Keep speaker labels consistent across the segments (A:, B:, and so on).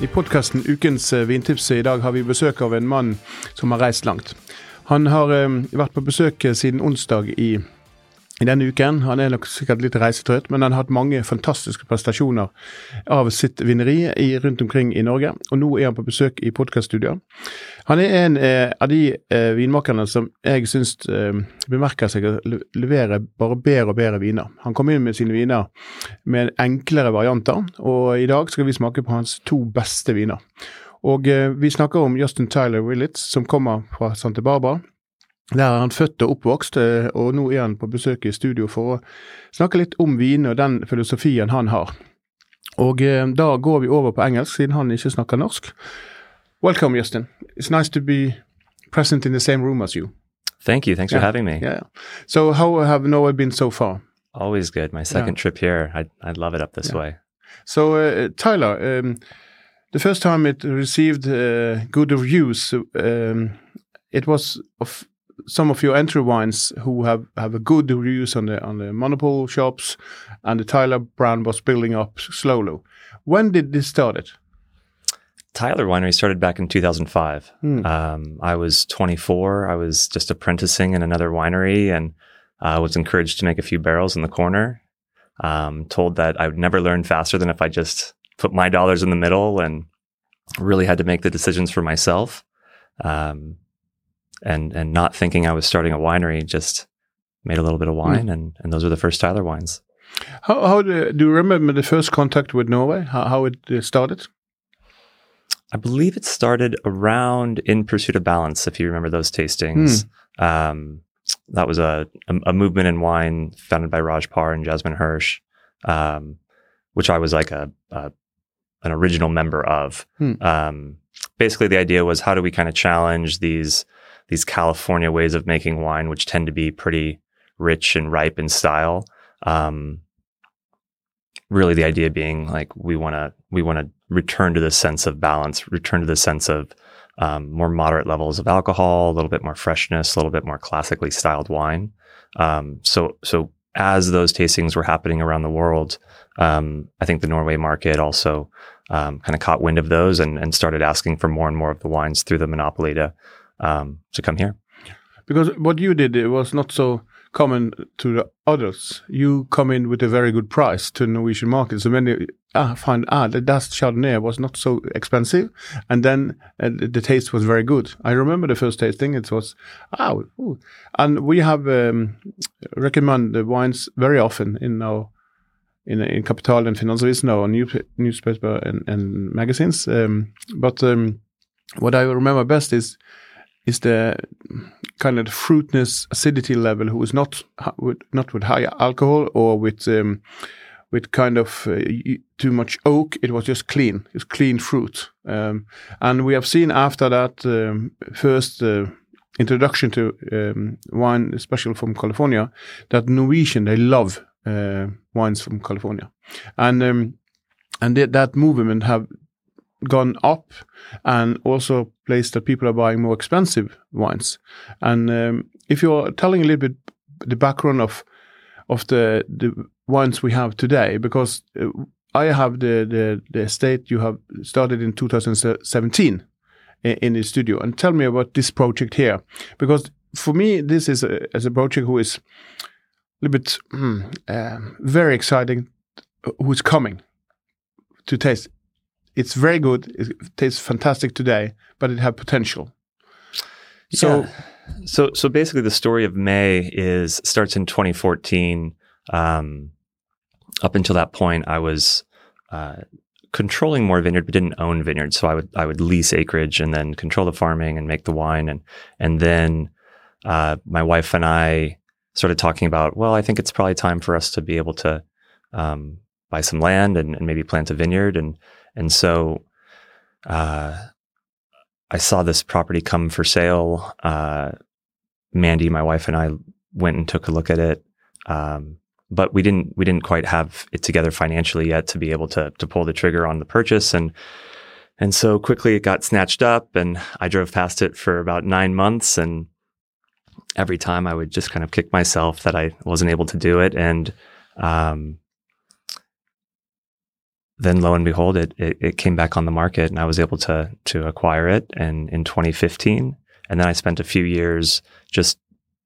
A: I podkasten Ukens eh, vintips i dag har vi besøk av en mann som har reist langt. Han har eh, vært på besøk eh, siden onsdag i, i, denne uken. Han er nok sikkert litt reisetrøtt, men han har hatt mange fantastiske prestasjoner av sitt vinneri i, rundt omkring i Norge. Og nå er han på besøk i podkaststudier. Han er en eh, av de eh, vinmakerne som jeg syns eh, bemerker seg å levere bare bedre og bedre viner. Han kom inn med sine viner med enklere varianter, og i dag skal vi smake på hans to beste viner. Og eh, vi snakker om Justin Tyler Willits, som kommer fra Santa Barbara. Der er han født og oppvokst, eh, og nå er han på besøk i studio for å snakke litt om vin og den filosofien han har. Og eh, da går vi over på engelsk, siden han ikke snakker norsk. Welcome, Justin. It's nice to be present in the same room as you.
B: Thank you. Thanks yeah. for having me.
A: Yeah. So how have Norway been so far?
B: Always good. My second yeah. trip here. I I love it up this way.
A: So uh, Tyler, um, the first time it received uh, good reviews, um, it was of some of your entry wines who have, have a good reviews on the on the monopole shops, and the Tyler brand was building up slowly. When did this started?
B: Tyler Winery started back in 2005. Hmm. Um, I was 24. I was just apprenticing in another winery and I uh, was encouraged to make a few barrels in the corner. Um, told that I would never learn faster than if I just put my dollars in the middle and really had to make the decisions for myself. Um, and and not thinking I was starting a winery, just made a little bit of hmm. wine, mm. and and those were the first Tyler wines.
A: How, how do, do you remember the first contact with Norway? How, how it uh, started?
B: I believe it started around In Pursuit of Balance, if you remember those tastings. Mm. Um, that was a, a, a, movement in wine founded by Raj Parr and Jasmine Hirsch, um, which I was like a, a an original member of. Hmm. Um, basically, the idea was how do we kind of challenge these these California ways of making wine, which tend to be pretty rich and ripe in style. Um, really, the idea being like we want to we want to return to the sense of balance, return to the sense of um, more moderate levels of alcohol, a little bit more freshness, a little bit more classically styled wine. Um, so so as those tastings were happening around the world, um, I think the Norway market also um, kind of caught wind of those and, and, started asking for more and more of the wines through the monopoly to um, to come here.
A: Because what you did it was not so common to the others. You come in with a very good price to the Norwegian market. So many ah, find ah that Chardonnay was not so expensive, and then uh, the taste was very good. I remember the first tasting; it was ah, ooh. and we have um, recommend the wines very often in our in in Kapital and Finansavisen or new, newspaper and, and magazines. Um, but um, what I remember best is is the kind of the fruitness acidity level who is not with, not with high alcohol or with um, with kind of uh, too much oak. It was just clean. It's clean fruit, um, and we have seen after that um, first. Uh, introduction to um, wine, especially from California, that Norwegian they love uh, wines from California, and um, and th that movement have gone up, and also place that people are buying more expensive wines. And um, if you're telling a little bit the background of of the the wines we have today, because uh, I have the, the the estate you have started in 2017 in, in the studio, and tell me about this project here, because for me this is a, as a project who is a little bit mm, uh, very exciting, who's coming to taste it's very good. It tastes fantastic today, but it had potential.
B: So, yeah. so, so basically, the story of Mae is starts in 2014. Um, up until that point, I was uh, controlling more vineyard, but didn't own vineyards. So I would I would lease acreage and then control the farming and make the wine. And and then uh, my wife and I started talking about, well, I think it's probably time for us to be able to um, buy some land and, and, maybe plant a vineyard. And and so uh, I saw this property come for sale. Uh, Mandy, my wife, and I went and took a look at it. Um, but we didn't we didn't quite have it together financially yet to be able to to pull the trigger on the purchase and and so quickly it got snatched up and I drove past it for about 9 months and every time I would just kind of kick myself that I wasn't able to do it and um, then lo and behold it, it, it came back on the market and I was able to to acquire it and in 2015 and then I spent a few years just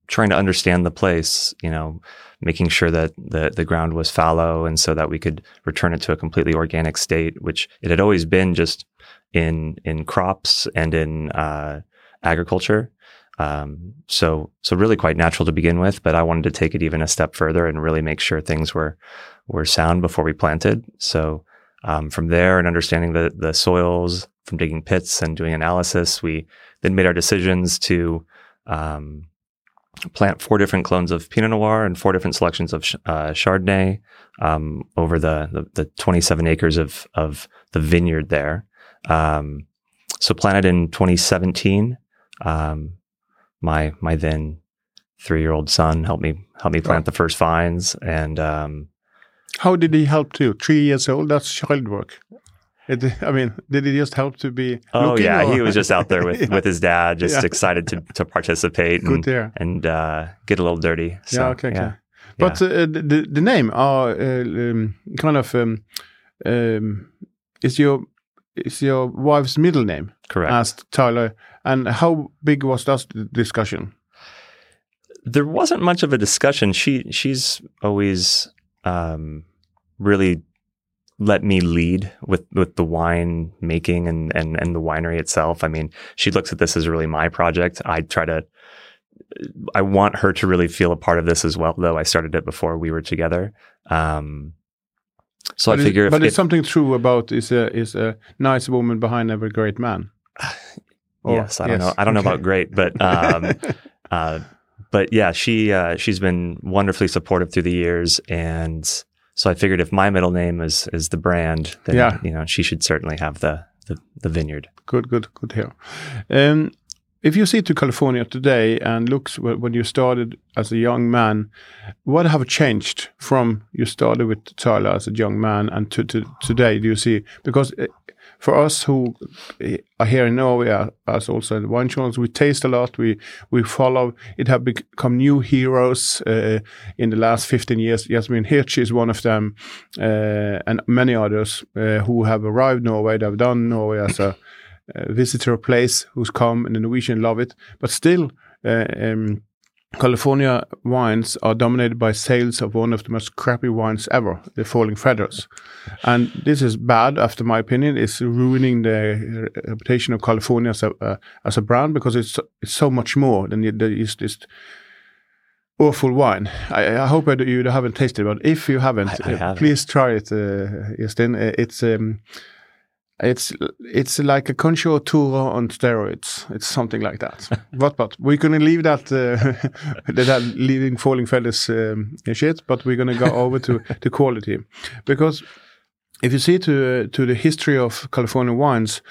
B: trying to understand the place, you know, making sure that the the ground was fallow and so that we could return it to a completely organic state, which it had always been just in in crops and in uh, agriculture. Um, so so really quite natural to begin with, but I wanted to take it even a step further and really make sure things were were sound before we planted. So um, from there and understanding the the soils, from digging pits and doing analysis, we then made our decisions to um, plant four different clones of Pinot Noir and four different selections of uh, Chardonnay um, over the, the, the 27 acres of of the vineyard there. Um, so planted in 2017. Um, my my then three year old son helped me help me plant the first vines and.
A: How did he help too? Three years old. That's child work. It, I mean, did he just help to be?
B: Oh yeah, or? he was just out there with, yeah. with his dad, just yeah. excited to, to participate and, and uh, get a little dirty. So,
A: yeah, okay, yeah. okay. But uh, the the name are uh, um, kind of um, um, is your is your wife's middle name?
B: Correct.
A: Asked Tyler, and how big was that discussion?
B: There wasn't much of a discussion. She she's always um, really let me lead with with the wine making and and and the winery itself. I mean, she looks at this as really my project. I try to I want her to really feel a part of this as well, though I started it before we were together. Um, so
A: but
B: I figure,
A: is, but it's something true about is a is a nice woman behind every great man.
B: Or, yes, I don't yes. know. I don't okay. know about great, but um, uh, but yeah, she uh, she's been wonderfully supportive through the years, and so I figured if my middle name is is the brand, then yeah. you know she should certainly have the the, the vineyard.
A: Good, good, good here. Um, if you see to California today and looks when you started as a young man, what have changed from you started with Tyler as a young man and to, to today? Do you see because eh, for us who are here in Norway, as also in the wine channels, we taste a lot. We we follow. It have become new heroes uh, in the last 15 years. Yasmin Hirsch is one of them, uh, and many others uh, who have arrived Norway. They've done Norway as a, visitor place who's come, and the Norwegian love it. But still. Um, California wines are dominated by sales of one of the most crappy wines ever, the Falling Feathers. And this is bad, after my opinion. It's ruining the reputation of California as a, uh, as a brand because it's, it's so much more than just this awful wine. I, I hope you haven't tasted it, but if you haven't,
B: I, I
A: uh, please try it, uh, Justin. Uh, it's um, it's it's like a Concha y Toro on steroids. It's something like that. but but we're gonna leave that uh, that leaving falling feathers um, shit. But we're gonna go over to the quality because if you see to to the history of California wines,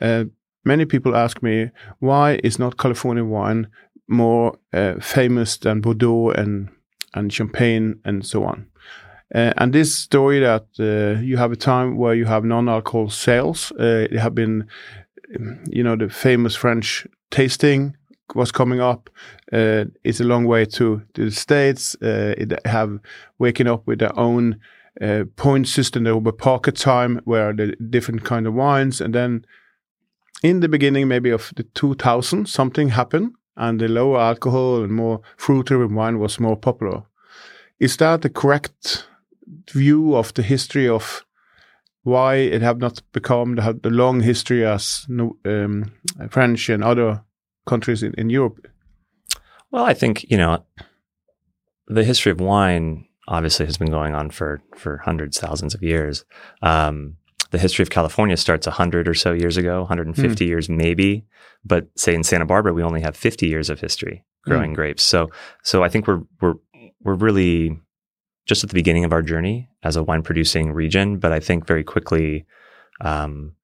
A: uh, many people ask me why is not California wine more uh, famous than Bordeaux and and Champagne and so on. Uh, and this story that uh, you have a time where you have non-alcohol sales, uh, it have been, you know, the famous French tasting was coming up. Uh, it's a long way to, the States. Uh, it have waking up with their own uh, point system. Be pocket time where the different kind of wines. And then in the beginning, maybe of the 2000, something happened and the lower alcohol and more fruity wine was more popular. Is that the correct view of the history of why it have not become the, the long history as um, French and other countries in, in Europe?
B: Well, I think you know the history of wine obviously has been going on for for hundreds, thousands of years. Um, the history of California starts 100 or so years ago, 150 years maybe. But say in Santa Barbara, we only have 50 years of history growing grapes. So, so I think we're we're we're really just at the beginning of our journey as a wine producing region. But I think very quickly, um,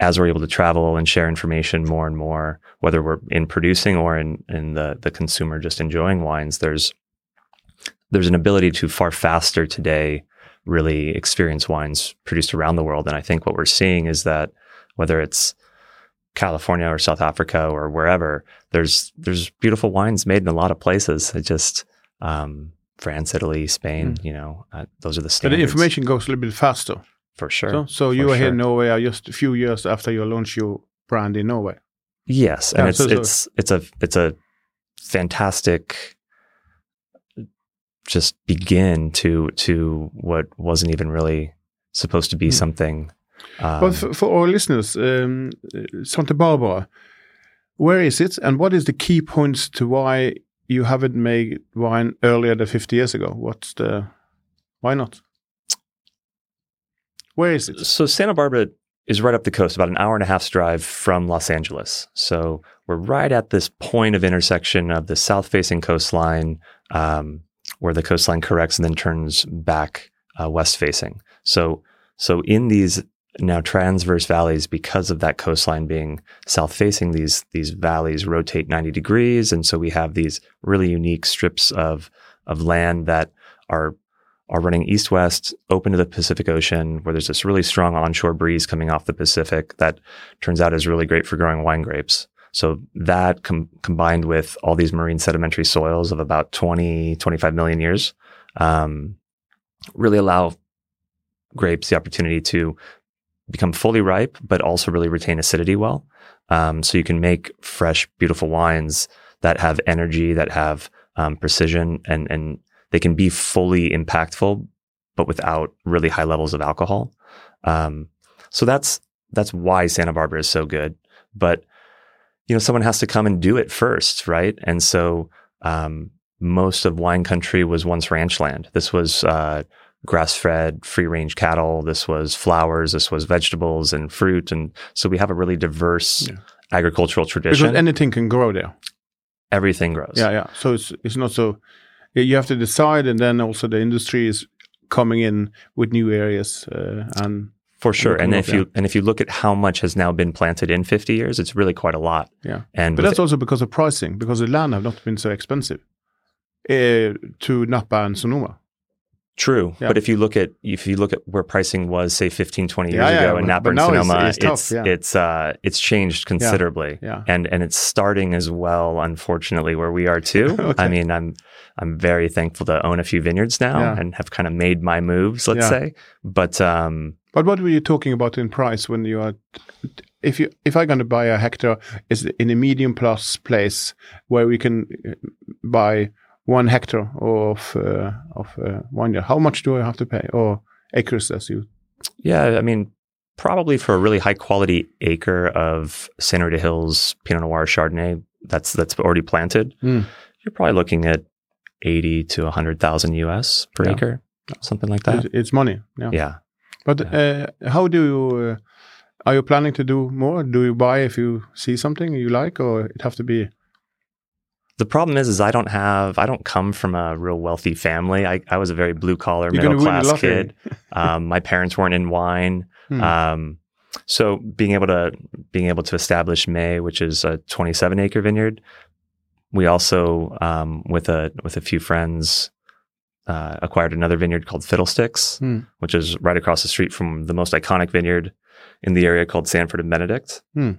B: as we're able to travel and share information more and more, whether we're in producing or in in the the consumer just enjoying wines, there's there's an ability to far faster today really experience wines produced around the world. And I think what we're seeing is that whether it's California or South Africa or wherever, there's there's beautiful wines made in a lot of places. It just um, France, Italy, Spain, mm. you know, uh, those are the standards.
A: But the information goes a little bit faster.
B: For sure.
A: So, so you
B: For
A: are here
B: sure.
A: in Norway just a few years after you launch your brand in Norway.
B: Yes, and
A: Yeah,
B: it's
A: so- so-
B: it's it's a it's a fantastic just begin to to what wasn't even really supposed to be
A: Hmm.
B: something. Um,
A: but for, for our listeners, um, uh, Santa Barbara, where is it, and what is the key points to why you haven't made wine earlier than 50 years ago? What's the why not? Where is it?
B: so Santa Barbara is right up the coast, about an hour and a half's drive from Los Angeles. So we're right at this point of intersection of the south-facing coastline, um, where the coastline corrects and then turns back uh, west-facing. So, so in these now transverse valleys, because of that coastline being south-facing, these these valleys rotate 90 degrees, and so we have these really unique strips of of land that are are running east west, open to the Pacific Ocean, where there's this really strong onshore breeze coming off the Pacific that turns out is really great for growing wine grapes. So that com- combined with all these marine sedimentary soils of about 20, 25 million years, um, really allow grapes the opportunity to become fully ripe, but also really retain acidity well. Um, so you can make fresh, beautiful wines that have energy, that have um, precision, and and they can be fully impactful, but without really high levels of alcohol. Um, so that's that's why Santa Barbara is so good. But you know, someone has to come and do it first, right? And so um, most of wine country was once ranch land. This was uh, grass-fed, free-range cattle. This was flowers. This was vegetables and fruit, and so we have a really diverse
A: Yeah.
B: agricultural tradition.
A: Because anything can grow there.
B: Everything grows.
A: Yeah, yeah. So it's it's not so. You have to decide, and then also the industry is coming in with new areas uh, and
B: For sure. And if you and if you look at how much has now been planted in 50 years, it's really quite a lot.
A: Yeah.
B: And
A: But that's also because of pricing, because the land have not been so expensive uh, to Napa and Sonoma.
B: True.
A: Yeah.
B: But if you look at if you look at where pricing was say 15 20 years
A: Yeah, yeah,
B: ago in Napa and
A: it's-
B: Sonoma,
A: it's tough,
B: it's it's uh it's changed considerably.
A: Yeah.
B: And and it's starting as well unfortunately where we are too.
A: Okay.
B: I mean, I'm I'm very thankful to own a few vineyards now and have kind of made my moves, let's say. But um
A: But what were you talking about in price when you are? If you if I'm going to buy a hectare, is in a medium plus place where we can uh, buy one hectare of uh, of uh, vineyard? How much do I have to pay or acres as you?
B: Yeah, I mean, probably for a really high quality acre of Santa Rita Hills Pinot Noir Chardonnay that's that's already planted,
A: Mm.
B: you're probably looking at eighty to hundred thousand US per
A: Yeah.
B: acre, something like that.
A: It's money. Yeah.
B: Yeah,
A: But uh, how do you? Uh, are you planning to do more? Do you buy if you see something you like, or it have to be?
B: The problem is, is I don't have, I don't come from a real wealthy family. I, I was a very blue collar, middle
A: gonna win the
B: class kid. um, my parents weren't in wine.
A: Hmm.
B: Um, so being able to being able to establish Mae, which is a 27 acre vineyard, we also um, with a with a few friends uh, acquired another vineyard called Fiddlesticks,
A: Hmm.
B: which is right across the street from the most iconic vineyard in the area called Sanford and Benedict.
A: Hmm.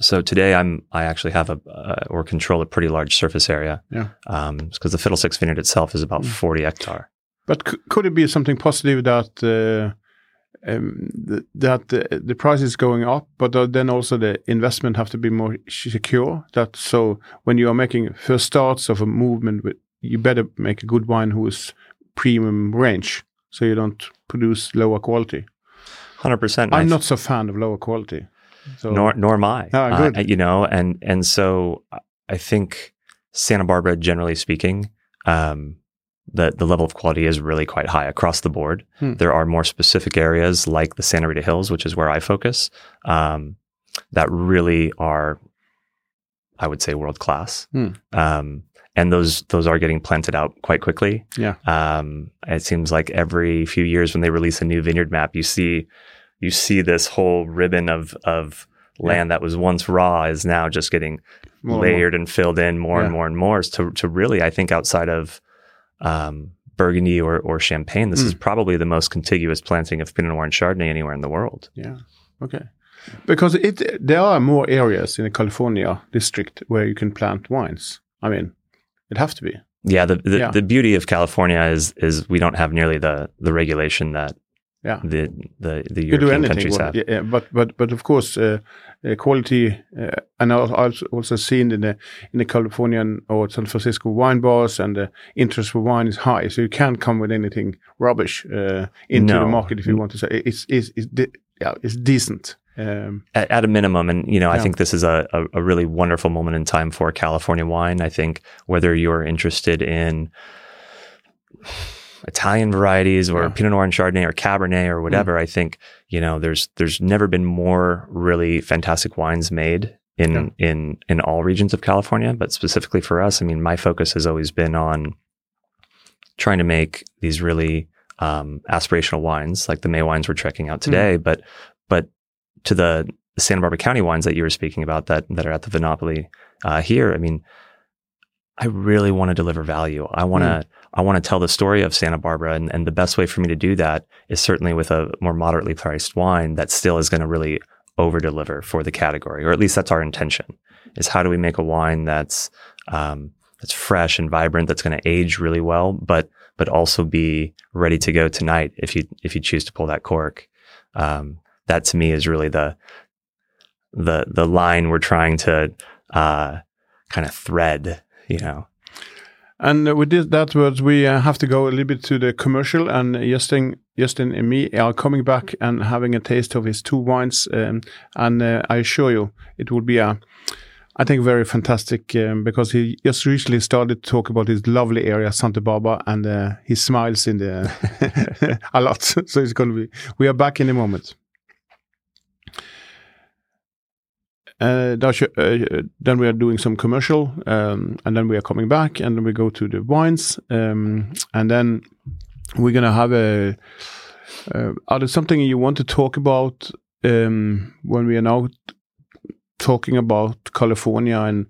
B: So today I'm I actually have a uh, or control a pretty large surface area.
A: Yeah.
B: because the Fiddlesticks vineyard itself is about
A: Hmm.
B: 40 hectare.
A: But c- could it be something positive that uh, um, th- that the, the price is going up, but uh, then also the investment have to be more secure? That so when you are making first starts of a movement, with, you better make a good wine who is premium range, so you don't produce lower quality.
B: 100%.
A: I'm not so fan of lower quality. So
B: nor nor am I.
A: Ah, good.
B: Uh, you know, and and so I think Santa Barbara, generally speaking, um, the the level of quality is really quite high across the board.
A: Hmm.
B: There are more specific areas like the Santa Rita Hills, which is where I focus, um, that really are, I would say, world class.
A: Hmm.
B: Um, and those those are getting planted out quite quickly.
A: Yeah.
B: Um, it seems like every few years when they release a new vineyard map, you see you see this whole ribbon of of land that was once raw is now just getting
A: More
B: layered and filled in more
A: Yeah.
B: and more and more to to really I think outside of um, Burgundy or or Champagne, this is
A: Mm.
B: probably the most contiguous planting of Pinot Noir and Chardonnay anywhere in the world.
A: Yeah. Okay. Because it there are more areas in the California district where you can plant wines. I mean, it have to be.
B: Yeah, the the,
A: Yeah.
B: the beauty of California is is we don't have nearly the the regulation that
A: Yeah.
B: the the the European
A: anything,
B: countries have.
A: yeah, yeah, but but but of course, uh, uh, quality. Uh, and I've also seen in the in the Californian or San Francisco wine bars, and the interest for wine is high. So you can't come with anything rubbish uh, into the market if you want to say it's it's, it's de- yeah it's decent. Um,
B: at, at a minimum. And, you know, I think this is a, a, a really wonderful moment in time for California wine. I think whether you're interested in Italian varieties or
A: Yeah. Mm.
B: Pinot Noir and Chardonnay or Cabernet or whatever, I think, you know, there's, there's never been more really fantastic wines made in,
A: Yeah.
B: in, in all regions of California. But specifically for us, I mean, my focus has always been on trying to make these really, um, aspirational wines like the Mae wines we're checking out today, but, but to the Santa Barbara County wines that you were speaking about that that are at the Vinopoli uh, here, I mean, I really want to deliver value. I want to I want to tell the story of Santa Barbara, and, and the best way for me to do that is certainly with a more moderately priced wine that still is going to really over deliver for the category, or at least that's our intention. Is how do we make a wine that's um, that's fresh and vibrant, that's going to age really well, but but also be ready to go tonight if you if you choose to pull that cork. Um, that to me is really the the the line we're trying to uh, kind of thread. Know,
A: And uh, with this, that words, we uh, have to go a little bit to the commercial. And Justin, Justin and me are coming back and having a taste of his two wines. Um, and uh, I assure you, it will be a, I think, very fantastic um, because he just recently started to talk about his lovely area, Santa Barbara, and uh, he smiles in the a lot. So it's going to be. We are back in a moment. Uh, that's, uh, then we are doing some commercial, um, and then we are coming back, and then we go to the wines, um, and then we're gonna have a. Uh, are there something you want to talk about um, when we are now talking about California and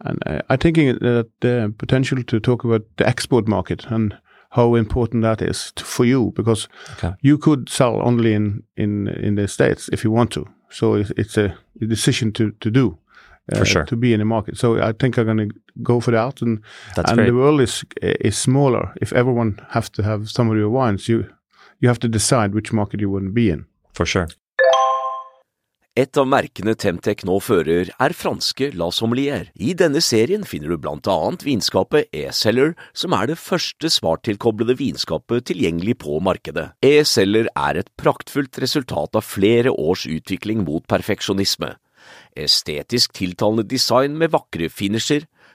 A: and uh, I'm thinking that the potential to talk about the export market and how important that is for you because
B: Okay.
A: you could sell only in in in the states if you want to. So it's, it's a, a decision to to do
B: For uh, sure.
A: to be in the market. So I think I'm going to go for that and
B: that's
A: and
B: great.
A: the world is is smaller. If everyone has to have some of your wines, you you have to decide which market you want to be in.
B: For sure.
C: Et av merkene Temtec nå fører, er franske La Sommelier. I denne serien finner du blant annet vinskapet E-Seller, som er det første smarttilkoblede vinskapet tilgjengelig på markedet. E-Seller er et praktfullt resultat av flere års utvikling mot perfeksjonisme. Estetisk tiltalende design med vakre finisher,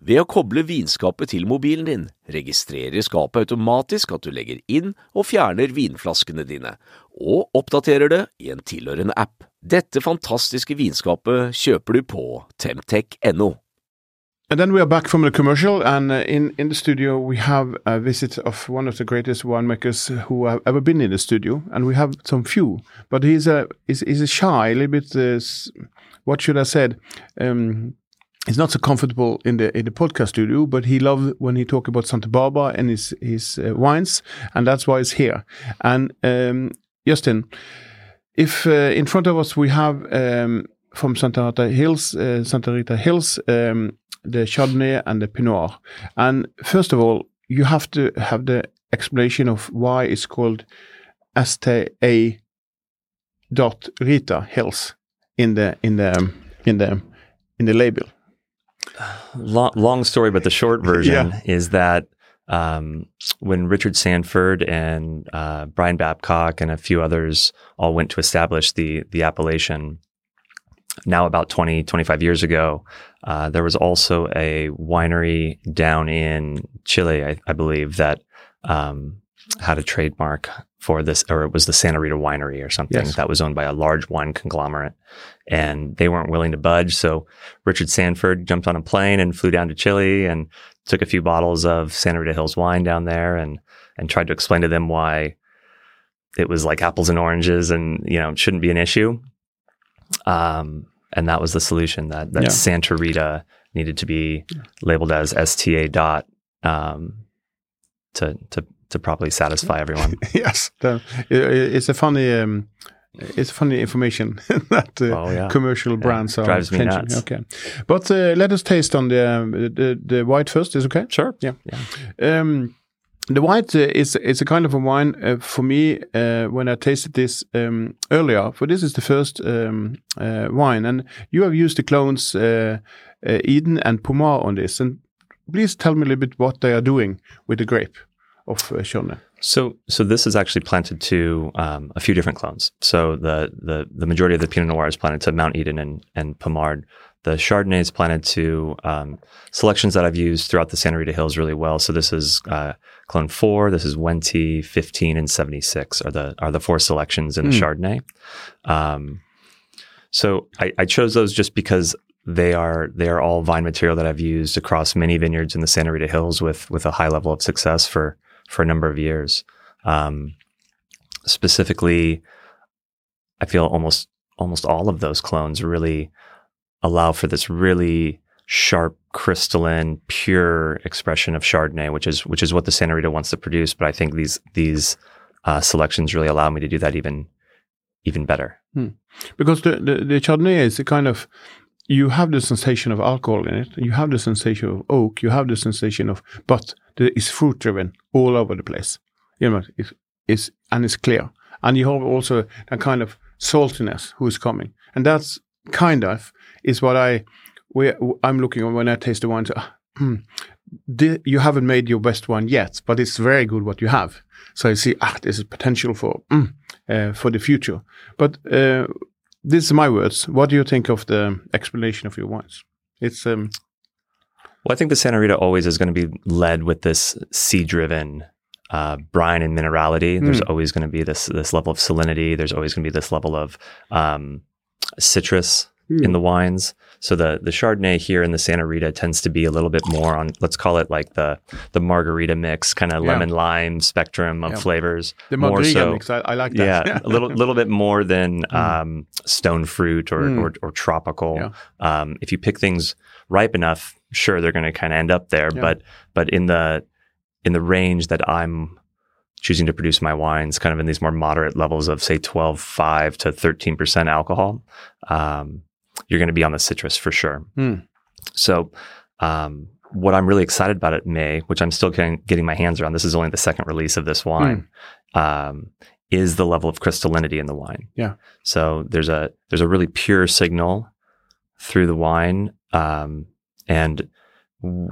C: Ved å koble vinskapet til mobilen din, registrerer skapet automatisk at du legger inn og fjerner vinflaskene dine, og oppdaterer det i en tilhørende app. Dette fantastiske vinskapet kjøper du på temtech.no.
A: And then we are back from the commercial, and uh, in in the studio we have a visit of one of the greatest winemakers who have ever been in the studio, and we have some few. But he's a he's, he's a shy, a little bit. Uh, what should I said? Um, he's not so comfortable in the in the podcast studio, but he loves when he talk about Santa Barbara and his his uh, wines, and that's why he's here. And um, Justin, if uh, in front of us we have um, from Santa Rita Hills, uh, Santa Rita Hills, um, the Chardonnay and the Pinot Noir. And first of all, you have to have the explanation of why it's called STA dot Rita Hills in the in the in the in the label?
B: Long, long story, but the short version
A: Yeah.
B: is that um, when Richard Sanford and uh, Bryan Babcock and a few others all went to establish the the appellation, now about 20, 25 years ago, uh, there was also a winery down in Chile, I, I believe, that um, had a trademark for this, or it was the Santa Rita Winery or something
A: Yes.
B: that was owned by a large wine conglomerate. And they weren't willing to budge. So Richard Sanford jumped on a plane and flew down to Chile and took a few bottles of Santa Rita Hills wine down there and and tried to explain to them why it was like apples and oranges and you know shouldn't be an issue. Um, and that was the solution that that
A: Yeah.
B: Santa Rita needed to be labeled as STA dot um, to to to properly satisfy everyone.
A: yes, the, it's a funny. Um, it's funny information that uh,
B: Oh, yeah.
A: commercial brands are
B: drives me
A: changing.
B: nuts.
A: Okay, but uh, let us taste on the, um, the the white first. Is okay?
B: Sure.
A: Yeah.
B: Yeah.
A: Um, the white uh, is it's a kind of a wine uh, for me uh, when I tasted this um, earlier. For this is the first um, uh, wine, and you have used the clones uh, uh, Eden and Pommard on this. And please tell me a little bit what they are doing with the grape of uh, Chardonnay.
B: So, so this is actually planted to um, a few different clones. So the the the majority of the Pinot Noir is planted to Mount Eden and and Pommard. The Chardonnay is planted to um, selections that I've used throughout the Santa Rita Hills really well. So this is uh, clone four. This is Wente, fifteen, and seventy six are the are the four selections in the
A: Mm.
B: Chardonnay. Um, so I, I chose those just because they are they are all vine material that I've used across many vineyards in the Santa Rita Hills with with a high level of success for for a number of years. Um, specifically, I feel almost almost all of those clones really allow for this really sharp, crystalline, pure expression of Chardonnay, which is which is what the Santa Rita wants to produce. But I think these these uh, selections really allow me to do that even even better.
A: because the, the, the Chardonnay is a kind of you have the sensation of alcohol in it, you have the sensation of oak, you have the sensation of, but it's fruit driven all over the place. You know, it's, it's and it's clear, and you have also a kind of saltiness who is coming, and that's kind of is what I we I'm looking at when I taste the wine. So, hmm, the, you haven't made your best one yet, but it's very good what you have. So I see, ah, this is potential for mm, uh, for the future. But uh, this is my words. What do you think of the explanation of your wines? It's um,
B: Well, I think the Santa Rita always is going to be led with this sea-driven uh, brine and minerality. There's always going to be this this level of salinity. There's always going to be this level of um, citrus in the wines. So the the Chardonnay here in the Santa Rita tends to be a little bit more on let's call it like the the margarita mix, kind of
A: Yeah.
B: lemon lime spectrum of
A: Yeah.
B: flavors.
A: the
B: more so-
A: mix. I, I like that.
B: yeah, a little little bit more than um, stone fruit or,
A: Mm.
B: or or tropical.
A: Yeah.
B: Um, if you pick things ripe enough, sure they're going to kind of end up there. But but in the in the range that I'm choosing to produce my wines, kind of in these more moderate levels of say 12, 5 to 13 percent alcohol, um, you're going to be on the citrus for sure.
A: Mm.
B: So. Um, what I'm really excited about at Mae, which I'm still getting, getting my hands around, this is only the second release of this wine, um, is the level of crystallinity in the wine.
A: Yeah.
B: So there's a there's a really pure signal through the wine, um, and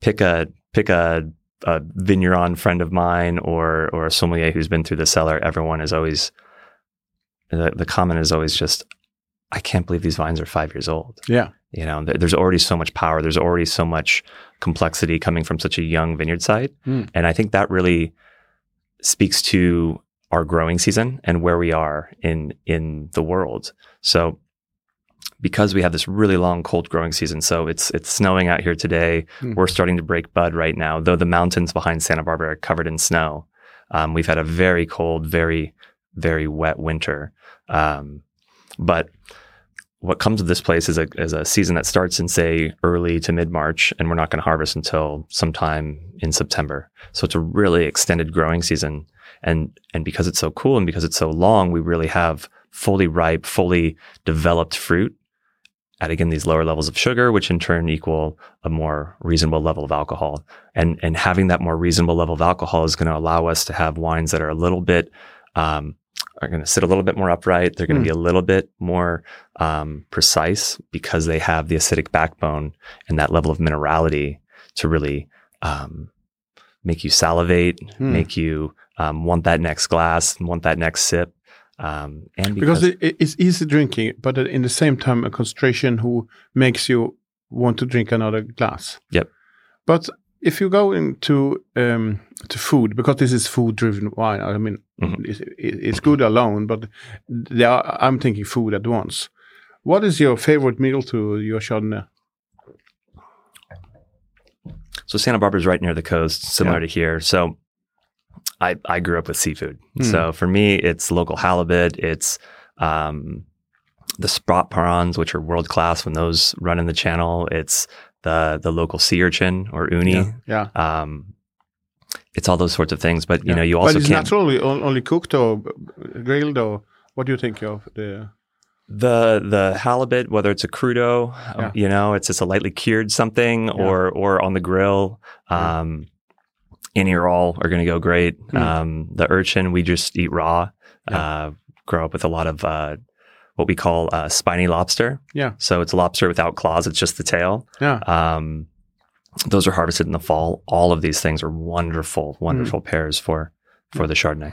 B: pick a pick a, a vigneron friend of mine or or a sommelier who's been through the cellar. Everyone is always the, the comment is always just, I can't believe these vines are five years old.
A: yeah.
B: You know, there- there's already so much power. There's already so much complexity coming from such a young vineyard site.
A: Mm.
B: And I think that really speaks to our growing season and where we are in in the world. So because we have this really long cold growing season, so it's it's snowing out here today.
A: Mm.
B: We're starting to break bud right now, though the mountains behind Santa Barbara are covered in snow. Um, we've had a very cold, very very wet winter. Um, but what comes with this place is a is a season that starts in say early to mid March, and we're not going to harvest until sometime in September. So it's a really extended growing season, and and because it's so cool and because it's so long, we really have fully ripe, fully developed fruit at again these lower levels of sugar, which in turn equal a more reasonable level of alcohol. And and having that more reasonable level of alcohol is going to allow us to have wines that are a little bit um, are going to sit a little bit more upright. They're going to
A: Mm.
B: be a little bit more um, precise because they have the acidic backbone and that level of minerality to really um, make you salivate,
A: Mm.
B: make you um, want that next glass, want that next sip. Um, and
A: because,
B: because,
A: it, it- it's easy drinking, but in the same time, a concentration who makes you want to drink another glass.
B: Yep.
A: But if you go into um, to food, because this is food-driven wine, I mean,
B: Mhm.
A: it's, it's good alone, but there are, I'm thinking food at once. What is your favorite meal to your Chardonnay?
B: so Santa Barbara is right near the coast, similar
A: Yeah.
B: to here. So I, I grew up with seafood.
A: Mm.
B: So for me, it's local halibut. It's um, the spot prawns, which are world class when those run in the channel. It's the the local sea urchin or uni.
A: Yeah. yeah.
B: Um, it's all those sorts of things. But you
A: yeah.
B: know, you
A: but
B: also
A: it's
B: can't
A: naturally only cooked or grilled or what do you think of the?
B: the the halibut, whether it's a crudo, um,
A: Yeah.
B: you know, it's just a lightly cured something, or or on the grill. Um, any or all are going to go great.
A: Hmm.
B: Um, the urchin we just eat raw. Uh, grow up with a lot of uh, what we call a spiny lobster.
A: Yeah.
B: So it's a lobster without claws; it's just the tail.
A: Yeah.
B: Um, those are harvested in the fall. All of these things are wonderful, wonderful
A: Hmm.
B: pairs for for the Chardonnay.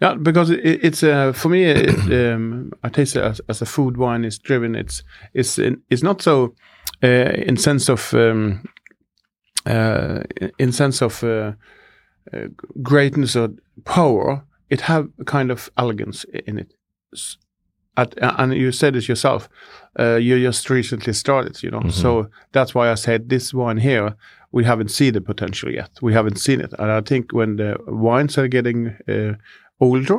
A: Yeah, because it, it's uh, for me. It, um, I taste it as, as a food wine is driven. It's it's it's not so uh, in sense of um, uh, in sense of uh, uh, greatness or power. It have a kind of elegance in it. At, and you said it yourself. Uh, you just recently started, you know.
B: Mhm.
A: So that's why I said this one here. We haven't seen the potential yet. We haven't seen it, and I think when the wines are getting uh, older,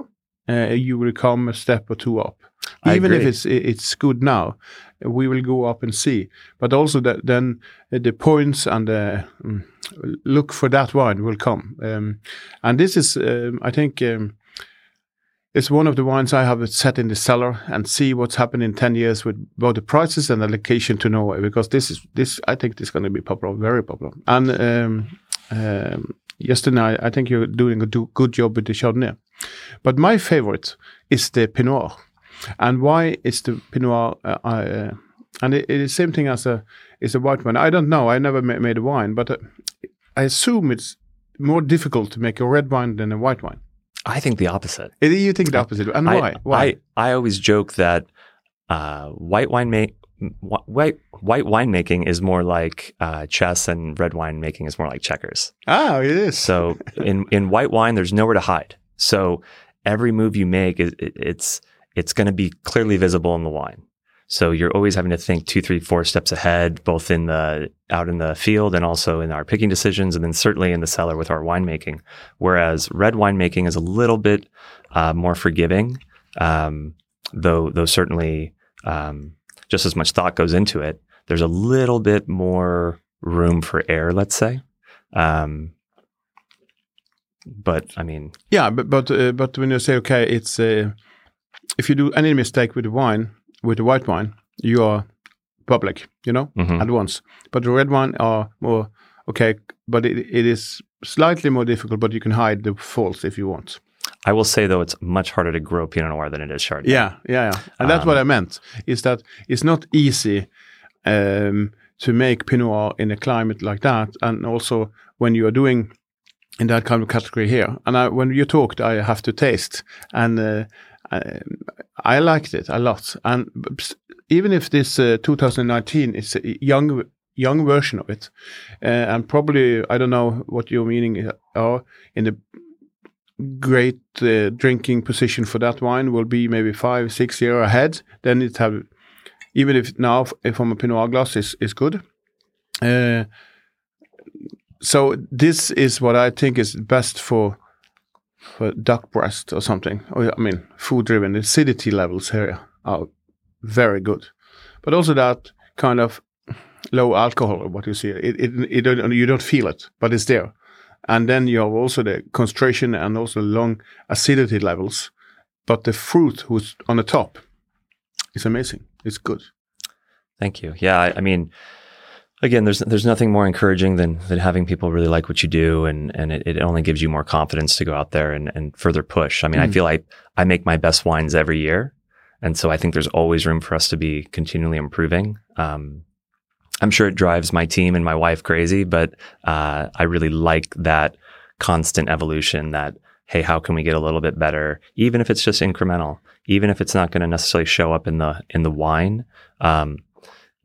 A: uh, you will come a step or two up.
B: I
A: Even if it's it's good now, we will go up and see. But also that then uh, the points and the mm, look for that wine will come. Um, and this is, um, I think. Um, it's one of the wines I have set in the cellar and see what's happened in 10 years with both the prices and the location to Norway because this is this I think this is going to be popular very popular. And um, um, yesterday I think you're doing a do, good job with the Chardonnay. But my favorite is the Pinot. Noir and why is the Pinot Noir uh, uh, and it, it is same thing as a is a white wine. I don't know I never ma- made a wine but uh, I assume it's more difficult to make a red wine than a white wine
B: I think the opposite.
A: You think the opposite and
B: I,
A: why why
B: I, I always joke that uh, white wine make wh- white white winemaking is more like uh, chess, and red wine making is more like checkers.
A: Oh, it is.
B: So in in white wine, there's nowhere to hide. So every move you make, is it, it's it's going to be clearly visible in the wine. So you're always having to think two, three, four steps ahead, both in the out in the field and also in our picking decisions, and then certainly in the cellar with our winemaking. Whereas red winemaking is a little bit uh, more forgiving, um, though though certainly um, just as much thought goes into it. There's a little bit more room for error, let's say. Um, but I mean,
A: yeah, but but uh, but when you say okay, it's uh, if you do any mistake with wine, with the white wine, you are public, you know,
B: mhm.
A: at once. But the red wine are more okay, but it, it is slightly more difficult. But you can hide the faults if you want.
B: I will say though, it's much harder to grow Pinot Noir than it is Chardonnay.
A: Yeah, yeah, yeah. And that's what I meant. Is that it's not easy um, to make Pinot Noir in a climate like that, and also when you are doing in that kind of category here. And I, when you talked, I have to taste, and uh, I, I liked it a lot. And even if this uh, 2019 is a young young version of it, uh, and probably I don't know what your meaning are in the great uh, drinking position for that wine will be maybe five six year ahead then it have even if now if from a pinot glass is, is good uh, so this is what i think is best for duck breast or something oh, or i mean food driven acidity levels here are very good but also that kind of low alcohol what you see it, it, it don't, you don't feel it but it's there and then you have also the concentration and also long acidity levels. But the fruit who's on the top is amazing. It's good.
B: Thank you. Yeah, I, I mean, again, there's there's nothing more encouraging than than having people really like what you do, and and it, it only gives you more confidence to go out there and and further push. I mean,
A: Mm.
B: I feel like I make my best wines every year, and so I think there's always room for us to be continually improving. Um, I'm sure it drives my team and my wife crazy, but uh, I really like that constant evolution. That hey, how can we get a little bit better, even if it's just incremental, even if it's not going to necessarily show up in the in the wine. Um,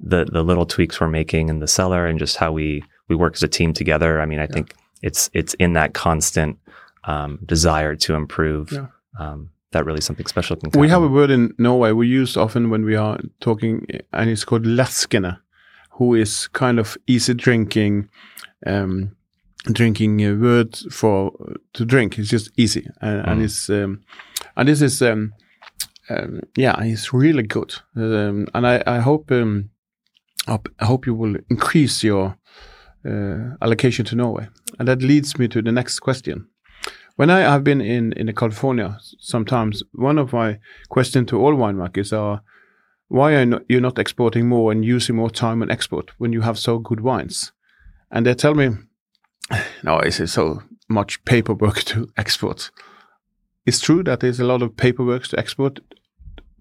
B: the the little tweaks we're making in the cellar and just how we we work as a team together. I mean, I think it's it's in that constant um, desire to improve
A: Yeah.
B: um, that really something special can.
A: We have a word in Norway we use often when we are talking, and it's called leskene, who is kind of easy drinking, um, drinking a word for to drink. It's just easy, and, and
B: Mm.
A: it's um, and this is um, um, yeah, it's really good, um, and I I hope um, I hope you will increase your uh, allocation to Norway, and that leads me to the next question. When I have been in in California, sometimes one of my questions to all winemakers are, why are you not exporting more and using more time on export when you have so good wines? And they tell me, no, it's so much paperwork to export. It's true that there's a lot of paperwork to export,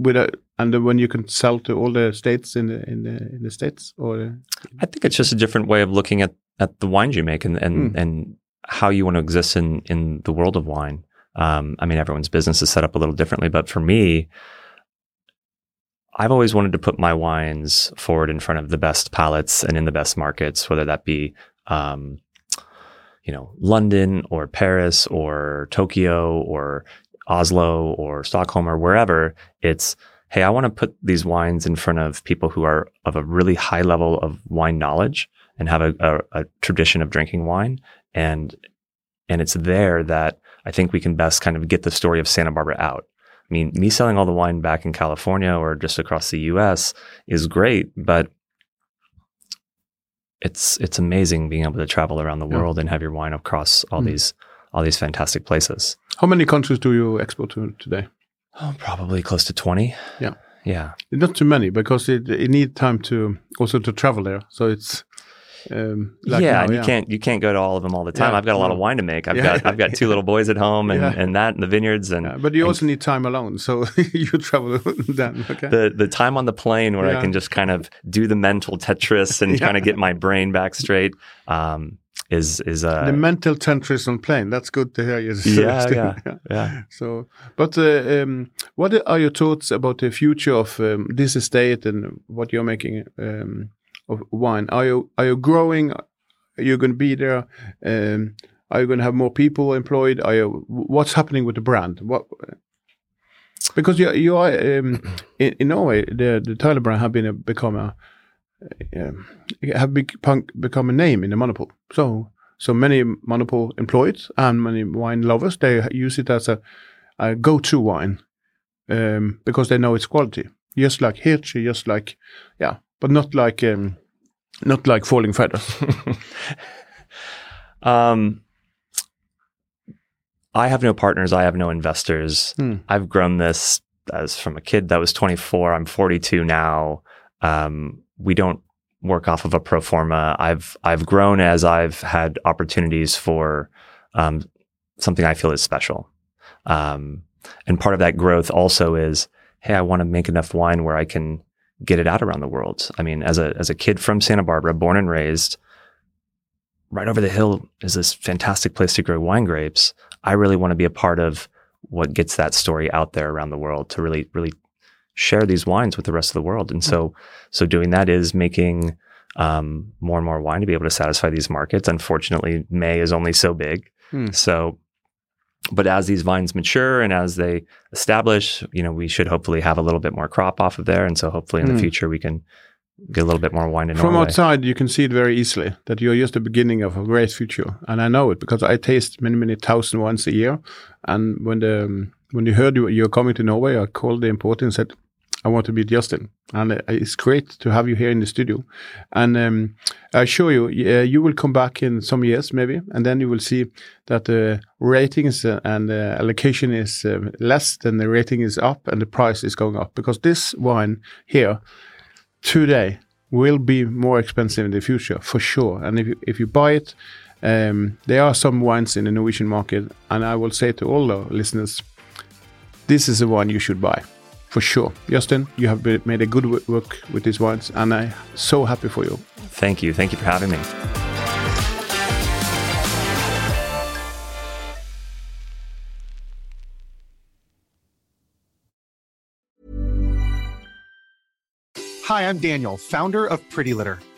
A: with a, and when you can sell to all the states in the in the in the states or
B: I think it's just a different way of looking at at the wines you make and and
A: Hmm.
B: and how you want to exist in in the world of wine. Um, I mean, everyone's business is set up a little differently, but for me, I've always wanted to put my wines forward in front of the best palates and in the best markets, whether that be, um, you know, London or Paris or Tokyo or Oslo or Stockholm or wherever. It's, hey, I want to put these wines in front of people who are of a really high level of wine knowledge and have a, a, a tradition of drinking wine. And, and it's there that I think we can best kind of get the story of Santa Barbara out. I mean, me selling all the wine back in California or just across the US is great, but it's it's amazing being able to travel around the
A: Yeah.
B: world and have your wine across all
A: Mm.
B: these all these fantastic places.
A: how many countries do you export to today?
B: Oh, probably close to 20.
A: Yeah.
B: Yeah.
A: Not too many because it it need time to also to travel there. So it's um, like
B: yeah,
A: now,
B: and you can't you can't go to all of them all the time.
A: Yeah,
B: I've got a lot of wine to make. I've
A: Yeah.
B: got I've got two little boys at home and,
A: Yeah.
B: and that and the vineyards and
A: Yeah, but you
B: and
A: also need time alone, so you travel then. Okay.
B: the the time on the plane where
A: Yeah.
B: I can just kind of do the mental Tetris and
A: Yeah.
B: kind of get my brain back straight um, is is uh,
A: the mental Tetris on plane. That's good to hear you.
B: Yeah,
A: say.
B: yeah. yeah.
A: So, but uh, um, what are your thoughts about the future of um, this estate and what you're making um, of wine? Are you are you growing? Are you going to be there? Um, are you going to have more people employed? Are you? What's happening with the brand? What? Because you you are um, in, in Norway, the the Tyler brand have been a, become a um, have become become a name in the monopole. So so many monopole employed and many wine lovers they use it as a, a go-to wine um, because they know its quality. Just like Hirschi, just like yeah, but not like um, not like falling feathers.
B: Um, I have no partners. I have no investors.
A: Hmm.
B: I've grown this as from a kid that was 24. I'm 42 now. Um, we don't work off of a pro forma. I've I've grown as I've had opportunities for um, something I feel is special. Um, and part of that growth also is, hey, I want to make enough wine where I can get it out around the world. I mean, as a as a kid from Santa Barbara, born and raised, right over the hill is this fantastic place to grow wine grapes. I really want to be a part of what gets that story out there around the world to really, really share these wines with the rest of the world. And so, so doing that is making um, more and more wine to be able to satisfy these markets. Unfortunately, Mae is only so big.
A: Hmm.
B: So, but as these vines mature and as they establish, you know, we should hopefully have a little bit more crop off of there. And so hopefully in
A: Hmm.
B: the future we can get a little bit more wine in
A: From
B: Norway.
A: outside, you can see it very easily that you're just the beginning of a great future, and I know it because I taste many, many thousand wines a year. And when the when you heard you, you're coming to Norway, I called the importer and said, "I want to meet Justin," and uh, it's great to have you here in the studio. And um, I assure you, uh, you will come back in some years, maybe, and then you will see that the ratings uh, and the allocation is um, less than the rating is up, and the price is going up. Because this wine here today will be more expensive in the future for sure. And if you, if you buy it, um, there are some wines in the Norwegian market, and I will say to all the listeners, this is the one you should buy for sure. Justin, you have been, made a good work with these wines, and I'm so happy for you.
B: Thank you. Thank you for having me.
D: Hi, I'm Daniel, founder of Pretty Litter.